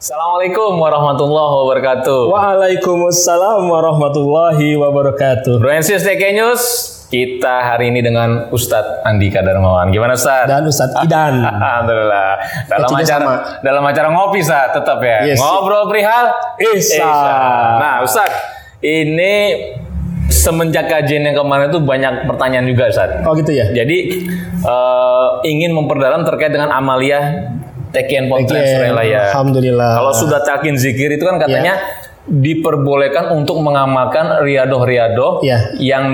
Assalamualaikum warahmatullahi wabarakatuh. Waalaikumsalam warahmatullahi wabarakatuh. Broensis TK News, kita hari ini dengan Ustadz Andika Darmawan. Gimana Ustadz? Dan Ustadz Idan. Alhamdulillah. Dalam Kecilnya acara sama. dalam acara ngopi Ustadz tetap ya. Yes. Ngobrol perihal Ihsan. Nah, Ustadz, ini semenjak kajian yang kemarin itu banyak pertanyaan juga Ustadz. Oh gitu ya? Jadi eh, ingin memperdalam terkait dengan amalia Tekian Pontren Tekian, Surelaya. Alhamdulillah. Kalau sudah talkin zikir itu kan katanya diperbolehkan untuk mengamalkan riadoh-riadoh Ya. yang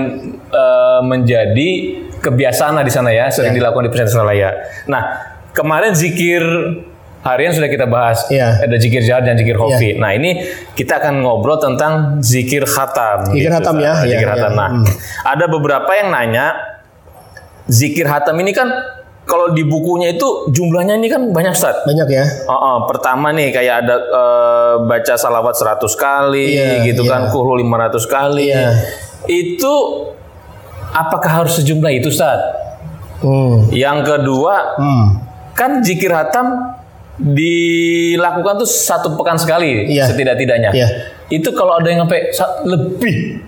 eh, menjadi kebiasaan lah di sana ya, sering dilakukan di pesantren Surelaya. Nah, kemarin zikir harian sudah kita bahas. Ya. Ada zikir jahar dan zikir hofi. Nah, ini kita akan ngobrol tentang zikir khatam. Zikir khatam ya, Ustaz. ya, Zikir ya. khatam. Nah, ada beberapa yang nanya zikir hatam ini kan kalau di bukunya itu jumlahnya ini kan banyak Ustaz. Banyak ya? Oh, oh, pertama nih kayak ada eh, baca salawat 100 kali Iya, gitu iya. kan, kuhlu 500 kali. Iya. Itu apakah harus sejumlah itu Ustaz? Hmm. Yang kedua, Hmm. kan zikir hatam dilakukan tuh satu pekan sekali Iya. setidak-tidaknya. Iya. Itu kalau ada yang sampai sa- lebih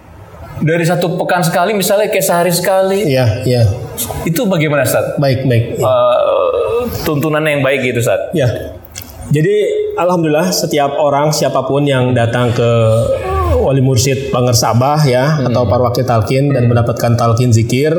dari satu pekan sekali misalnya kayak sehari sekali, Iya, iya. itu bagaimana Ustaz? Baik, baik. Eh, tuntunan yang baik gitu Ustaz. Ya. Jadi alhamdulillah setiap orang siapa pun yang datang ke wali mursyid Pangersabah ya atau Parwakil Talkin dan mendapatkan talkin zikir,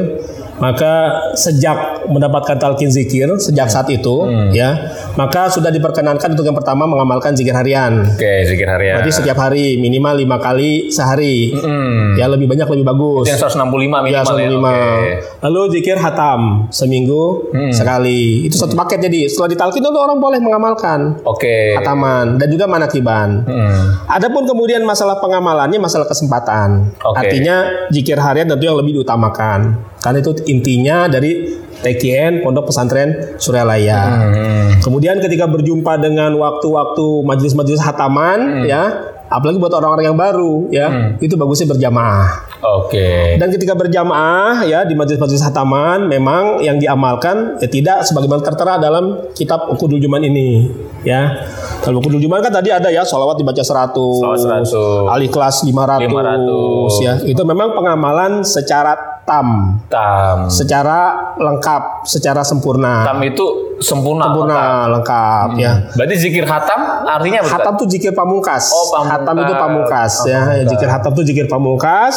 maka sejak mendapatkan talkin zikir sejak saat itu ya, maka sudah diperkenankan untuk yang pertama mengamalkan zikir harian. Oke, zikir harian. Berarti setiap hari minimal lima kali sehari. Hmm. Ya lebih banyak lebih bagus. Yang 165 Ya, minimal ya. 105. Oke. Lalu zikir hatam seminggu sekali. Itu satu paket jadi. Setelah ditalkin itu orang boleh mengamalkan Oke. hataman dan juga manakiban. Hmm. Adapun kemudian masalah pengamalannya masalah kesempatan. Oke. Artinya zikir harian tentu yang lebih diutamakan. Karena itu intinya dari TKN Pondok Pesantren Suralaya. Hmm. Kemudian ketika berjumpa dengan waktu-waktu majelis-majelis hataman ya, apalagi buat orang-orang yang baru ya, itu bagusnya berjamaah. Oke. Dan ketika berjamaah ya di majelis-majelis hataman memang yang diamalkan ya tidak sebagaimana tertera dalam kitab Ukudul Juman ini ya. Dalam Ukudul Juman kan tadi ada ya sholawat dibaca 100, Sholawat 100. al-ikhlas 500, 500. ya. Itu memang pengamalan secara tam, Tam. secara lengkap, secara sempurna. Tam itu sempurna. sempurna lengkap ya. Berarti zikir hatam artinya apa? Hatam tuh zikir pamungkas. Oh, pamungkas. Hatam itu pamungkas ya. Pamungkas. Zikir hatam itu zikir pamungkas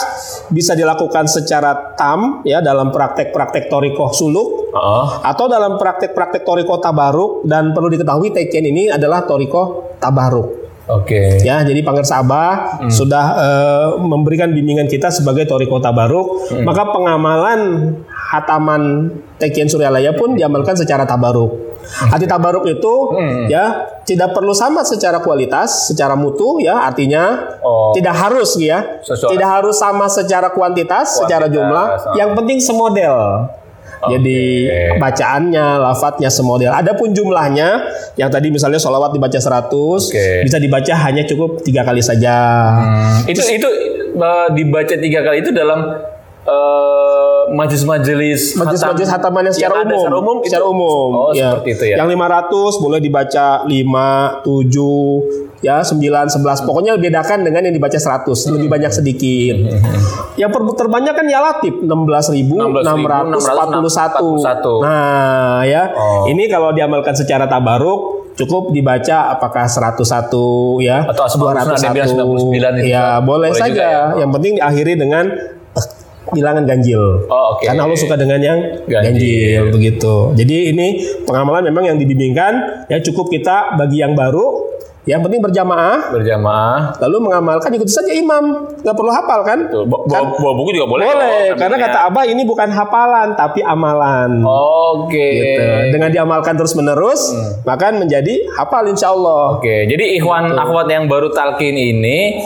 bisa dilakukan secara tam ya dalam praktek-praktek torikoh suluk Oh. atau dalam praktek-praktek torikoh tabaruk dan perlu diketahui teken ini adalah torikoh tabaruk. Oke. Ya, jadi Pangeran Sabah Hmm. sudah eh, memberikan bimbingan kita sebagai torikoh tabaruk, Hmm. maka pengamalan hataman Tekian Suryalaya pun diamalkan secara tabaruk. Hati tabaruk itu Hmm. ya tidak perlu sama secara kualitas, secara mutu ya, artinya Oh. tidak harus ya, Sesuai- tidak harus sama secara kuantitas, secara Kuantitas, jumlah, oh. yang penting semodel. Jadi bacaannya, lafadznya semodel. Adapun jumlahnya, yang tadi misalnya sholawat dibaca 100, Oke. bisa dibaca hanya cukup tiga kali saja. Itu itu eh, dibaca tiga kali itu dalam eh, majelis-majelis Majelis-majelis hataman yang secara Yang umum, secara umum itu- secara umum. Oh, ya. seperti itu ya. Yang 500 boleh dibaca 5, 7, ya 9, 11. Pokoknya bedakan dengan yang dibaca 100, lebih banyak sedikit. yang per- terbanyak kan ya Latif 16.641. 16.641. Nah, ya. Oh. Ini kalau diamalkan secara tabaruk cukup dibaca apakah 101 ya Atau Asmaul Husna, ada yang bilang 99 itu, ya Ustaz. boleh, Boleh saja ya. yang penting diakhiri dengan bilangan ganjil Oh, oke. karena Allah suka dengan yang Ganjil. ganjil. begitu. Jadi ini pengamalan memang yang dibimbingkan ya cukup kita bagi yang baru yang penting berjamaah berjamaah. lalu mengamalkan ikuti saja imam nggak perlu hafal kan? Bawa, bawa- bawa buku juga boleh. Boleh kok, karena kata Abah ini bukan hafalan tapi amalan. Oke. Gitu. Dengan diamalkan terus menerus maka menjadi hafal insya Allah. Oke, jadi ikhwan akhwat yang baru talkin ini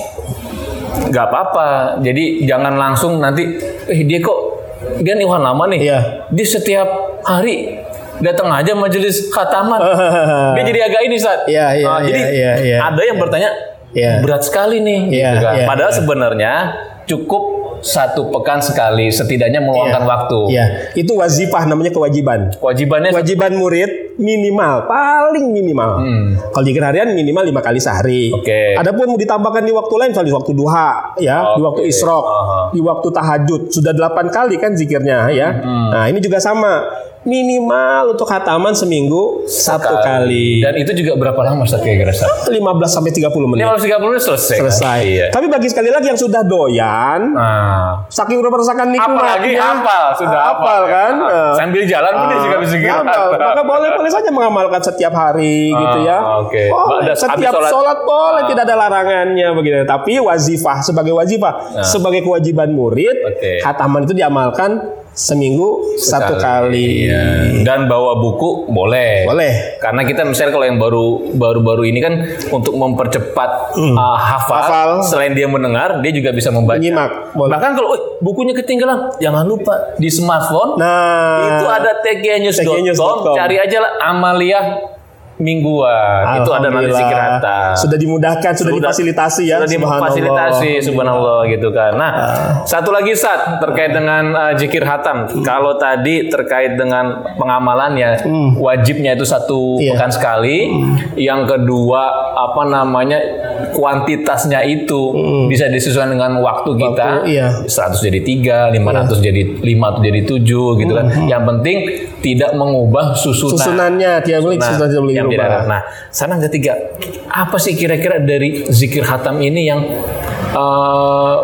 nggak apa-apa. Jadi jangan langsung nanti, eh dia kok dia nih ikhwan lama nih. Iya. Dia setiap hari datang aja majelis khataman. dia jadi agak ini saat. Iya, iya, jadi iya, iya, iya. ada yang bertanya Iya. berat sekali nih. Iya, gitu kan. iya, Padahal iya. sebenarnya cukup satu pekan sekali setidaknya meluangkan Iya. waktu. Iya, itu wazifah namanya kewajiban. Kewajibannya Kewajiban murid minimal, paling minimal. Kalau zikir harian minimal lima kali sehari. Hmm. Oke. Adapun mau ditambahkan di waktu lain, misalnya di waktu duha, ya, di waktu isrok, Aha. di waktu tahajud, sudah delapan kali kan zikirnya, ya. Hmm. Nah ini juga sama, minimal untuk hataman seminggu satu kali. Dan itu juga berapa lama Ustaz kira-kira Ustaz? 15 sampai 30 menit. 530 menit selesai. kan? Selesai. Iya. Tapi bagi sekali lagi yang sudah doyan, Nah, saking udah merasakan nikmatnya. apalagi hafal sudah hafal kan. Ah, Sambil jalan pun dia Ah, juga bisa kira. hafal. Maka boleh boleh saja mengamalkan setiap hari gitu ya. oke. Boleh. Habis Setiap sholat. sholat, boleh Ah. tidak ada larangannya begitu. Tapi wazifah sebagai wazifah sebagai kewajiban murid, Ah. Oke. hataman itu diamalkan seminggu satu kali. Iya. Dan bawa buku boleh. Boleh. Karena kita misalnya kalau yang baru baru-baru ini kan untuk mempercepat uh, hafal, Hafal. selain dia mendengar, dia juga bisa membaca. Menyimak. Boleh. Bahkan kalau "Eh, bukunya ketinggalan, jangan lupa di smartphone Nah, itu ada tgnews.com, tgnews.com. cari aja lah Amalia mingguan. Itu ada nanti hatam. Sudah dimudahkan, sudah, difasilitasi ya. Sudah difasilitasi subhanallah gitu kan. Nah, satu lagi saat terkait dengan uh, zikir hatam. Kalau tadi terkait dengan pengamalannya, wajibnya itu satu Iya. pekan sekali. Yang kedua, apa namanya? kuantitasnya itu bisa disesuaikan dengan waktu kita. iya. 100 jadi 3, 500 jadi 5 atau jadi 7 gitu kan. Yang penting tidak mengubah susunan. Susunannya tiap boleh Nah, susunan tidak boleh Nah, saran ketiga, apa sih kira-kira dari zikir hatam ini yang eh,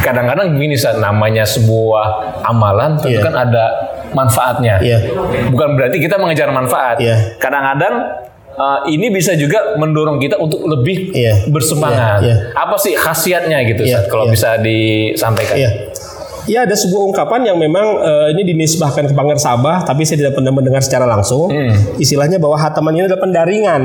kadang-kadang gini saat namanya sebuah amalan tentu Iya. kan ada manfaatnya. Iya. Bukan berarti kita mengejar manfaat. Iya. Kadang-kadang eh, ini bisa juga mendorong kita untuk lebih Iya. bersemangat. Iya, iya. Apa sih khasiatnya gitu, Iya, Ustaz, kalau iya. bisa disampaikan? Iya. Ya ada sebuah ungkapan yang memang eh, ini dinisbahkan ke Pangeran Sabah, tapi saya tidak pernah mendengar secara langsung. Hmm. Istilahnya bahwa hataman ini adalah pendaringan.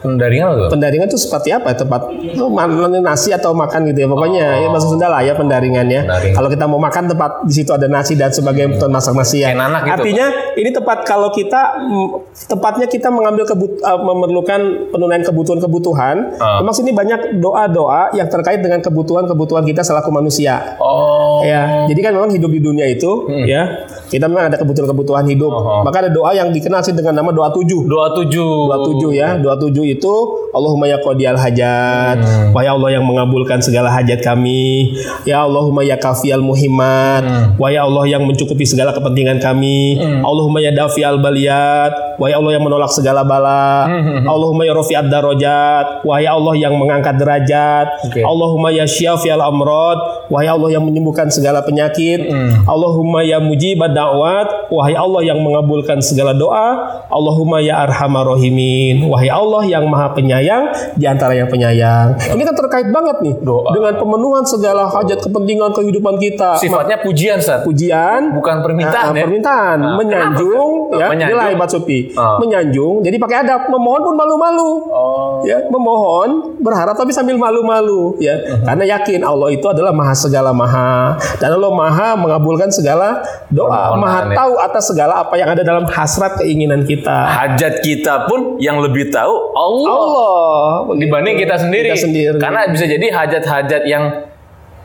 Dari mana tuh? Pendaringan itu seperti apa? Tempat lu makan nasi atau makan gitu ya. Pokoknya ya bahasa Sunda lah ya pendaringannya. Pendaringan. Kalau kita mau makan tempat di situ ada nasi dan sebagainya untuk masak nasi ya. Nanak gitu, Artinya ini tempat kalau kita mm, tepatnya kita mengambil kebut, uh, memerlukan penunaian kebutuhan-kebutuhan. Ah. Memang sini banyak doa-doa yang terkait dengan kebutuhan-kebutuhan kita selaku manusia. Oh, Ya, jadi kan memang hidup di dunia itu ya kita memang ada kebutuhan-kebutuhan hidup. Oh. Maka ada doa yang dikenal sih dengan nama doa tujuh. doa tujuh. Doa tujuh ya, doa tujuh itu Allahumma ya qadiyal hajat, wahai Allah yang mengabulkan segala hajat kami, ya Allahumma ya kafiyal muhimmat, wahai Allah yang mencukupi segala kepentingan kami, Allahumma ya dafial baliyat, wahai Allah yang menolak segala bala, Allahumma ya rafi'ad darajat, wahai Allah yang mengangkat derajat, Oke. Allahumma ya syafial amrod, wahai Allah yang menyembuhkan segala penyakit, Allahumma ya mujibad da'wat, wahai Allah yang mengabulkan segala doa, Allahumma ya arhamar rahimin, wahai Allah yang maha penyayang di antara yang penyayang. Ini kan terkait banget nih Doa. dengan pemenuhan segala hajat kepentingan kehidupan kita. Sifatnya pujian, Ustaz. Pujian Bukan permintaan Nah, ya? permintaan, Nah, menyanjung, kenapa? ya, Menyanjung. inilah hebat Ah. menyanjung. Jadi pakai adab, memohon pun malu-malu, Oh. ya, memohon, berharap tapi sambil malu-malu, ya, Uh-huh. karena yakin Allah itu adalah maha segala maha, dan Allah maha mengabulkan segala doa, Permohonan, maha ya. tahu atas segala apa yang ada dalam hasrat keinginan kita. Hajat kita pun yang lebih tahu Allah. Allah dibanding kita sendiri. Kita sendiri. Karena bisa jadi hajat-hajat yang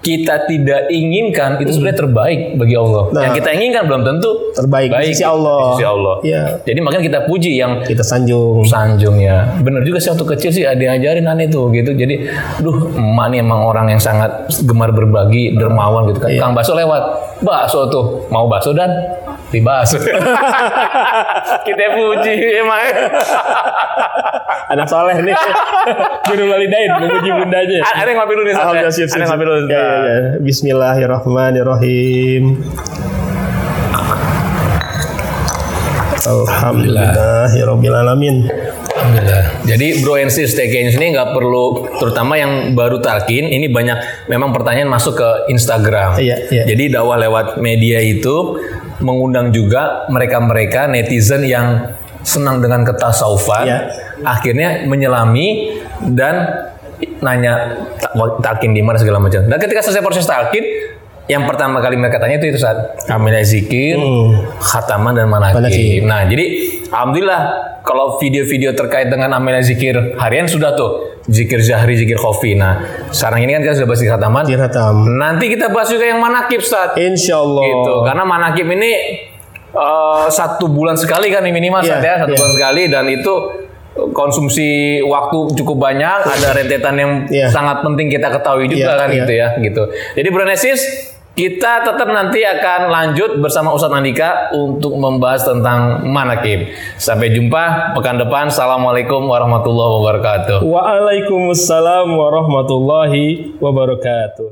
kita tidak inginkan itu sebenarnya terbaik bagi Allah. Nah. yang kita inginkan belum tentu terbaik di sisi Allah. Di sisi Allah. Ya. Jadi makanya kita puji yang Kita sanjung. sanjung ya. Bener juga sih waktu kecil sih ada diajarin aneh tuh gitu. Jadi, duh emak nih emang orang yang sangat gemar berbagi, dermawan gitu kan. Iya. Kang bakso lewat, bakso tuh mau bakso dan di bakso. kita puji emang. Anak soleh nih. Guru walidain memuji bundanya. Ada yang ngopi dulu nih. Ya? Alhamdulillah siap, Ada siap, yang ngopi dulu. Ya, ya, ya. Bismillahirrahmanirrahim. Alhamdulillahirrahmanirrahim. Alhamdulillah. Jadi Bro and Sis Stay Games ini nggak perlu, terutama yang baru talkin, ini banyak memang pertanyaan masuk ke Instagram. Iya, iya. Jadi dakwah lewat media itu mengundang juga mereka-mereka netizen yang senang dengan ketasawufan, Iya. akhirnya menyelami dan nanya "Ta- talkin di mana segala macam. Dan ketika selesai proses talkin, yang pertama kali mereka tanya itu itu saat kamilah zikir, khataman dan manakib. Nah, jadi alhamdulillah kalau video-video terkait dengan amal zikir harian sudah tuh zikir zahri, zikir khofi. Nah, sekarang ini kan kita sudah bahas zikir khataman. Nanti kita bahas juga yang manakib Ustaz. Insya Allah. Gitu. Karena manakib ini uh, satu bulan sekali kan minimal yeah, ya satu iya. bulan sekali dan itu konsumsi waktu cukup banyak ada rentetan yang Iya. sangat penting kita ketahui juga Iya, kan iya. gitu ya gitu jadi Bronesis kita tetap nanti akan lanjut bersama Ustadz Andika untuk membahas tentang manakib. Sampai jumpa pekan depan. Assalamualaikum warahmatullahi wabarakatuh. Waalaikumsalam warahmatullahi wabarakatuh.